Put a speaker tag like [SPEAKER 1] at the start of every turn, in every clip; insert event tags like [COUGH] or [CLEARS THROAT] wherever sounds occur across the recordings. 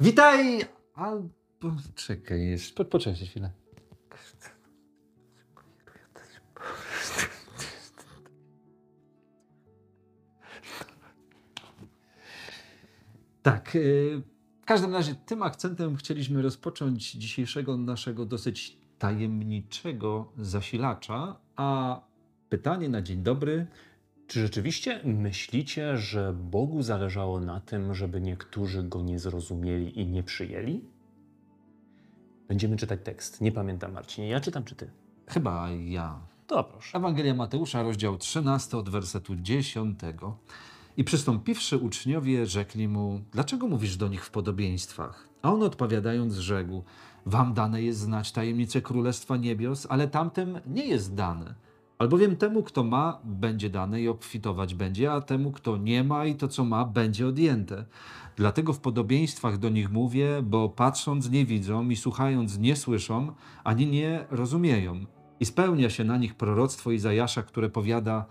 [SPEAKER 1] Witaj! Albo... Czekaj, jeszcze. Po, poczekaj chwilę. Tak. y, W każdym razie tym akcentem chcieliśmy rozpocząć dzisiejszego naszego dosyć tajemniczego zasilacza, a pytanie na dzień dobry
[SPEAKER 2] Czy rzeczywiście myślicie, że Bogu zależało na tym, żeby niektórzy go nie zrozumieli i nie przyjęli? Będziemy czytać tekst. Nie pamiętam, Marcinie. Ja czytam, czy ty?
[SPEAKER 1] chyba ja.
[SPEAKER 2] To proszę.
[SPEAKER 1] Ewangelia Mateusza, rozdział 13 od wersetu 10. I przystąpiwszy uczniowie, rzekli mu: Dlaczego mówisz do nich w podobieństwach? A on odpowiadając, rzekł: Wam dane jest znać tajemnicę Królestwa Niebios, ale tamtym nie jest dane. Albowiem temu, kto ma, będzie dane i obfitować będzie, a temu, kto nie ma i to, co ma, będzie odjęte. Dlatego w podobieństwach do nich mówię, bo patrząc nie widzą i słuchając nie słyszą, ani nie rozumieją. I spełnia się na nich proroctwo Izajasza, które powiada: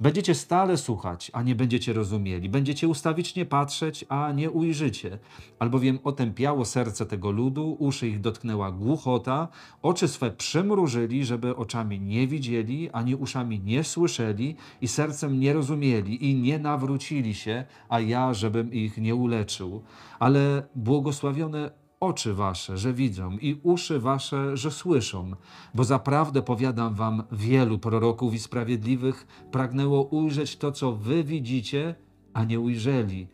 [SPEAKER 1] Będziecie stale słuchać, a nie będziecie rozumieli. Będziecie ustawicznie patrzeć, a nie ujrzycie. Albowiem otępiało serce tego ludu, uszy ich dotknęła głuchota, oczy swe przymrużyli, żeby oczami nie widzieli, ani uszami nie słyszeli i sercem nie rozumieli i nie nawrócili się, a ja, żebym ich nie uleczył. Ale błogosławione oczy wasze, że widzą i uszy wasze, że słyszą. Bo zaprawdę powiadam wam, wielu proroków i sprawiedliwych pragnęło ujrzeć to, co wy widzicie, a nie ujrzeli,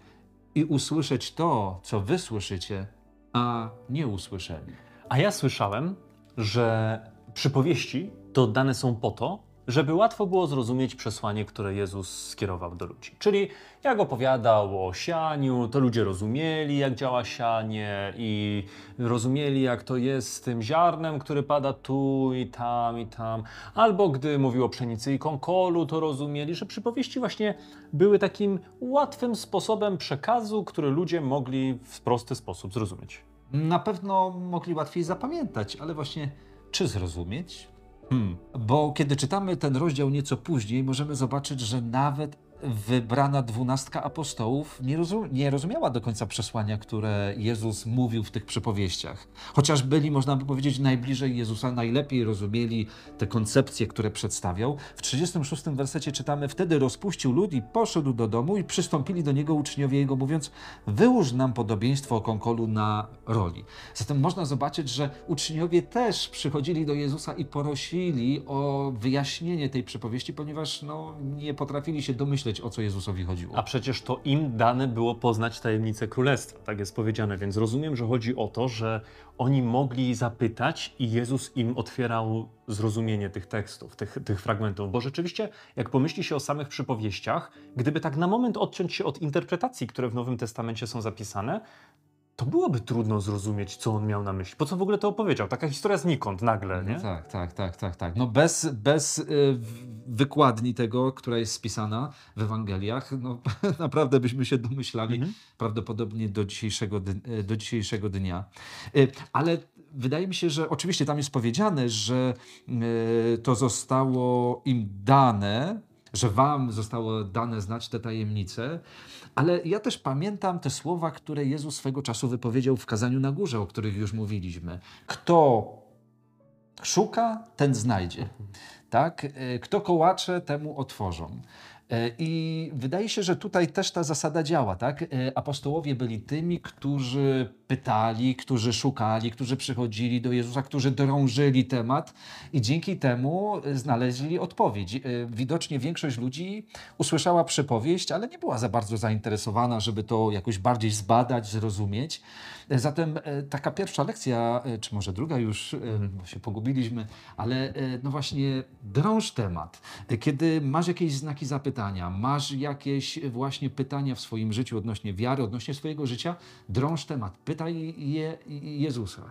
[SPEAKER 1] i usłyszeć to, co wy słyszycie, a nie usłyszeli.
[SPEAKER 2] A ja słyszałem, że przypowieści to dane są po to, żeby łatwo było zrozumieć przesłanie, które Jezus skierował do ludzi. Czyli jak opowiadał o sianiu, to ludzie rozumieli, jak działa sianie i rozumieli, jak to jest z tym ziarnem, który pada tu i tam i tam. Albo gdy mówił o pszenicy i konkolu, to rozumieli, że przypowieści właśnie były takim łatwym sposobem przekazu, który ludzie mogli w prosty sposób zrozumieć.
[SPEAKER 1] Na pewno mogli łatwiej zapamiętać, ale właśnie czy zrozumieć? Hmm. Bo kiedy czytamy ten rozdział nieco później, możemy zobaczyć, że nawet wybrana dwunastka apostołów nie, rozum- nie rozumiała do końca przesłania, które Jezus mówił w tych przypowieściach. Chociaż byli, można by powiedzieć, najbliżej Jezusa, najlepiej rozumieli te koncepcje, które przedstawiał. W 36 wersecie czytamy: Wtedy rozpuścił lud i poszedł do domu, i przystąpili do niego uczniowie jego, mówiąc: Wyłóż nam podobieństwo o konkolu na roli. Zatem można zobaczyć, że uczniowie też przychodzili do Jezusa i prosili o wyjaśnienie tej przypowieści, ponieważ no, nie potrafili się domyśleć, o co Jezusowi chodziło.
[SPEAKER 2] A przecież to im dane było poznać tajemnicę królestwa, tak jest powiedziane, więc rozumiem, że chodzi o to, że oni mogli zapytać i Jezus im otwierał zrozumienie tych tekstów, tych, tych fragmentów, bo rzeczywiście, jak pomyśli się o samych przypowieściach, gdyby tak na moment odciąć się od interpretacji, które w Nowym Testamencie są zapisane, to byłoby trudno zrozumieć, co on miał na myśli. Po co w ogóle to opowiedział? Taka historia znikąd nagle, nie?
[SPEAKER 1] No tak, tak, tak, tak, tak. No bez, bez y, wykładni tego, która jest spisana w Ewangeliach, no [LAUGHS] naprawdę byśmy się domyślali
[SPEAKER 2] Mhm.
[SPEAKER 1] prawdopodobnie do dzisiejszego, y, do dzisiejszego dnia. Y, Ale wydaje mi się, że oczywiście tam jest powiedziane, że y, to zostało im dane, że wam zostało dane znać te tajemnice, ale ja też pamiętam te słowa, które Jezus swego czasu wypowiedział w kazaniu na górze, o których już mówiliśmy. Kto szuka, ten znajdzie. Tak? E, Kto kołacze, temu otworzą. E, I wydaje się, że tutaj też ta zasada działa. Tak? E, Apostołowie byli tymi, którzy pytali, którzy szukali, którzy przychodzili do Jezusa, którzy drążyli temat i dzięki temu e, znaleźli odpowiedź. E, Widocznie większość ludzi usłyszała przypowieść, ale nie była za bardzo zainteresowana, żeby to jakoś bardziej zbadać, zrozumieć. E, Zatem taka pierwsza lekcja, czy może druga już, bo się pogubiliśmy, ale no właśnie drąż temat. Kiedy masz jakieś znaki zapytania, masz jakieś właśnie pytania w swoim życiu odnośnie wiary, odnośnie swojego życia, drąż temat, pytaj je Jezusa.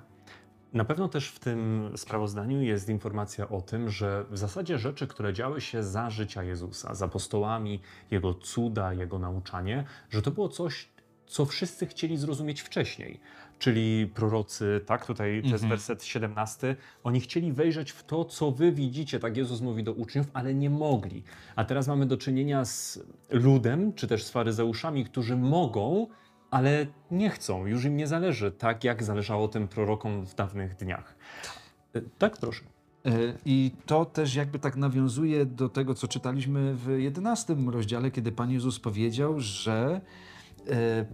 [SPEAKER 2] Na pewno też w tym sprawozdaniu jest informacja o tym, że w zasadzie rzeczy, które działy się za życia Jezusa, z apostołami, jego cuda, jego nauczanie, że to było coś, co wszyscy chcieli zrozumieć wcześniej. Czyli prorocy, tak, tutaj to jest
[SPEAKER 1] Mhm.
[SPEAKER 2] werset 17, oni chcieli wejrzeć w to, co wy widzicie, tak Jezus mówi do uczniów, ale nie mogli. A teraz mamy do czynienia z ludem, czy też z faryzeuszami, którzy mogą, ale nie chcą, już im nie zależy, tak jak zależało tym prorokom w dawnych dniach. E, Tak, proszę.
[SPEAKER 1] E, I to też jakby tak nawiązuje do tego, co czytaliśmy w 11 rozdziale, kiedy Pan Jezus powiedział, że e,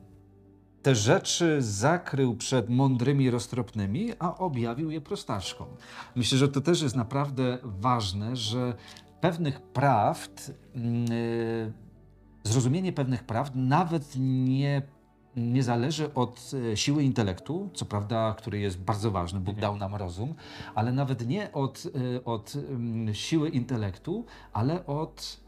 [SPEAKER 1] te rzeczy zakrył przed mądrymi roztropnymi, a objawił je prostaczkom. Myślę, że to też jest naprawdę ważne, że pewnych prawd, mm, zrozumienie pewnych prawd nawet nie, nie zależy od e, siły intelektu, co prawda, który jest bardzo ważny, Bóg dał nam rozum, ale nawet nie od, e, od mm, siły intelektu, ale od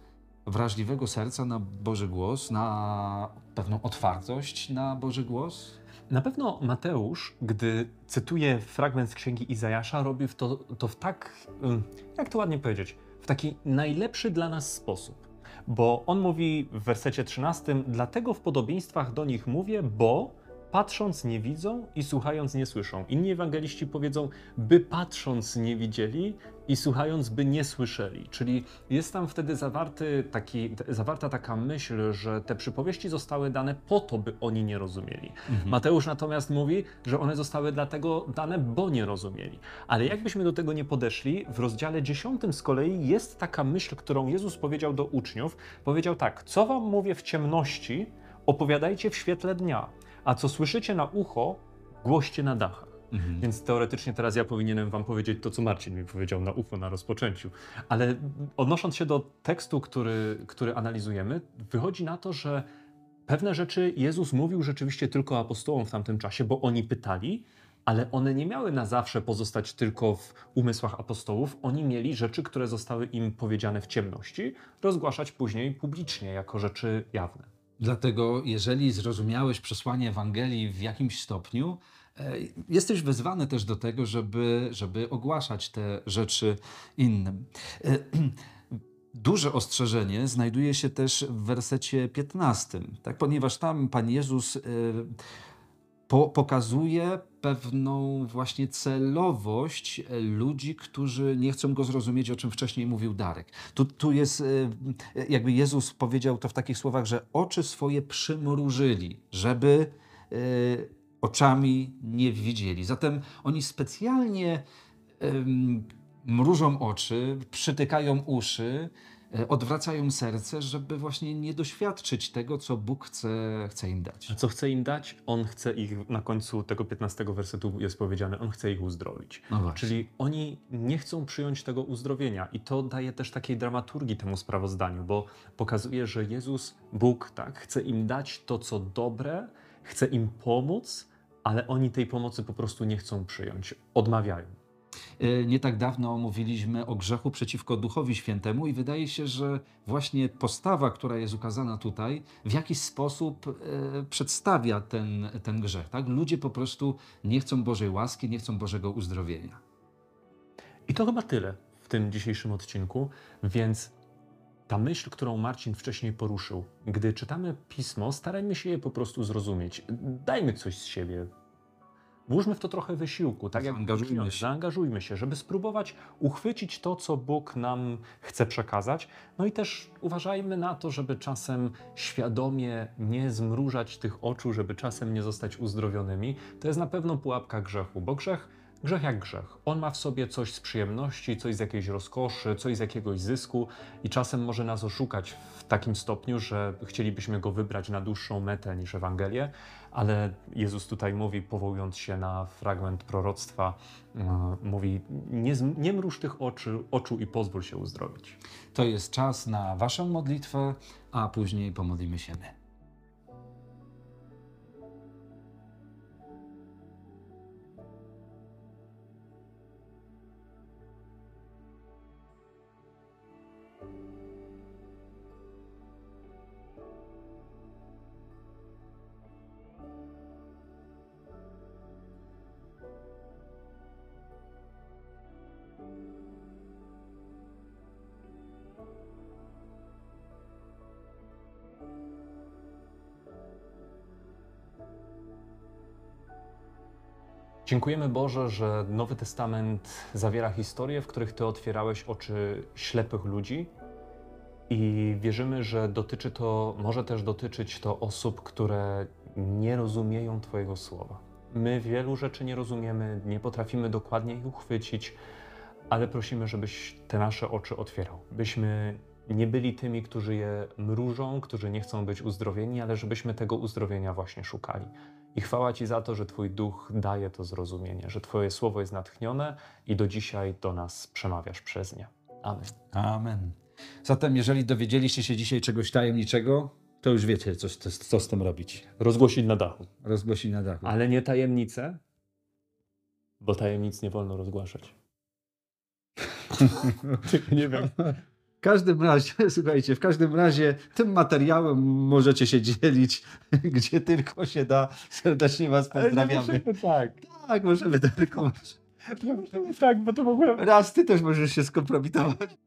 [SPEAKER 1] wrażliwego serca na Boży głos, na pewną otwartość na Boży głos.
[SPEAKER 2] Na pewno Mateusz, gdy cytuje fragment z księgi Izajasza, robi to, to w tak, ym, jak to ładnie powiedzieć, w taki najlepszy dla nas sposób. Bo on mówi w wersecie 13: Dlatego w podobieństwach do nich mówię, bo patrząc nie widzą i słuchając nie słyszą. Inni ewangeliści powiedzą, by patrząc nie widzieli i słuchając by nie słyszeli. Czyli jest tam wtedy zawarty taki, zawarta taka myśl, że te przypowieści zostały dane po to, by oni nie rozumieli. Mateusz natomiast mówi, że one zostały dlatego dane, bo nie rozumieli. Ale jakbyśmy do tego nie podeszli, w rozdziale 10 z kolei jest taka myśl, którą Jezus powiedział do uczniów. Powiedział tak: Co wam mówię w ciemności, opowiadajcie w świetle dnia, a co słyszycie na ucho, głoście na dachach. Więc teoretycznie teraz ja powinienem wam powiedzieć to, co Marcin mi powiedział na ucho na rozpoczęciu. Ale odnosząc się do tekstu, który, który analizujemy, wychodzi na to, że pewne rzeczy Jezus mówił rzeczywiście tylko apostołom w tamtym czasie, bo oni pytali, ale one nie miały na zawsze pozostać tylko w umysłach apostołów. Oni mieli rzeczy, które zostały im powiedziane w ciemności, rozgłaszać później publicznie jako rzeczy jawne.
[SPEAKER 1] Dlatego, jeżeli zrozumiałeś przesłanie Ewangelii w jakimś stopniu, e, jesteś wezwany też do tego, żeby, żeby ogłaszać te rzeczy innym. E, [CLEARS THROAT] Duże ostrzeżenie znajduje się też w wersecie 15, tak? ponieważ tam Pan Jezus e, po, pokazuje pewną właśnie celowość e, ludzi, którzy nie chcą go zrozumieć, o czym wcześniej mówił Darek. Tu, tu jest, e, jakby Jezus powiedział to w takich słowach, że oczy swoje przymrużyli, żeby e, oczami nie widzieli. Zatem oni specjalnie mrużą oczy, przytykają uszy, e, odwracają serce, żeby właśnie nie doświadczyć tego, co Bóg chce, chce im dać.
[SPEAKER 2] A co chce im dać? On chce ich, na końcu tego 15 wersetu jest powiedziane, on chce ich uzdrowić.
[SPEAKER 1] No.
[SPEAKER 2] Czyli oni nie chcą przyjąć tego uzdrowienia i to daje też takiej dramaturgii temu sprawozdaniu, bo pokazuje, że Jezus, Bóg, tak, chce im dać to, co dobre, chce im pomóc, ale oni tej pomocy po prostu nie chcą przyjąć, odmawiają.
[SPEAKER 1] E, Nie tak dawno mówiliśmy o grzechu przeciwko Duchowi Świętemu i wydaje się, że właśnie postawa, która jest ukazana tutaj, w jakiś sposób e, przedstawia ten, ten grzech. Tak? Ludzie po prostu nie chcą Bożej łaski, nie chcą Bożego uzdrowienia.
[SPEAKER 2] I to chyba tyle w tym dzisiejszym odcinku, więc ta myśl, którą Marcin wcześniej poruszył, gdy czytamy pismo, starajmy się je po prostu zrozumieć. Dajmy coś z siebie. Włóżmy w to trochę wysiłku, tak jak
[SPEAKER 1] Zaangażujmy się.
[SPEAKER 2] zaangażujmy się, żeby spróbować uchwycić to, co Bóg nam chce przekazać. No i też uważajmy na to, żeby czasem świadomie nie zmrużać tych oczu, żeby czasem nie zostać uzdrowionymi. To jest na pewno pułapka grzechu, bo grzech Grzech jak grzech. On ma w sobie coś z przyjemności, coś z jakiejś rozkoszy, coś z jakiegoś zysku i czasem może nas oszukać w takim stopniu, że chcielibyśmy go wybrać na dłuższą metę niż Ewangelię, ale Jezus tutaj mówi, powołując się na fragment proroctwa, e, mówi: nie, nie mruż tych oczu i pozwól się uzdrowić.
[SPEAKER 1] To jest czas na Waszą modlitwę, a później pomodlimy się my.
[SPEAKER 2] Dziękujemy Boże, że Nowy Testament zawiera historie, w których Ty otwierałeś oczy ślepych ludzi i wierzymy, że dotyczy to, może też dotyczyć to osób, które nie rozumieją Twojego słowa. My wielu rzeczy nie rozumiemy, nie potrafimy dokładnie ich uchwycić, ale prosimy, żebyś te nasze oczy otwierał. Byśmy nie byli tymi, którzy je mrużą, którzy nie chcą być uzdrowieni, ale żebyśmy tego uzdrowienia właśnie szukali. I chwała Ci za to, że Twój duch daje to zrozumienie, że Twoje słowo jest natchnione i do dzisiaj do nas przemawiasz przez nie. Amen.
[SPEAKER 1] Amen. Zatem, jeżeli dowiedzieliście się dzisiaj czegoś tajemniczego, to już wiecie, co, co, co z tym robić.
[SPEAKER 2] Rozgłosić na dachu.
[SPEAKER 1] Rozgłosić na dachu.
[SPEAKER 2] Ale nie tajemnice, bo tajemnic nie wolno rozgłaszać. [LAUGHS] Tylko nie wiem.
[SPEAKER 1] W każdym razie, [LAUGHS] słuchajcie, w każdym razie tym materiałem możecie się dzielić, [LAUGHS] gdzie tylko się da. Serdecznie Was pozdrawiamy.
[SPEAKER 2] tak.
[SPEAKER 1] Tak, możemy tylko.
[SPEAKER 2] Tak, bo to w ogóle
[SPEAKER 1] Raz ty też możesz się skompromitować.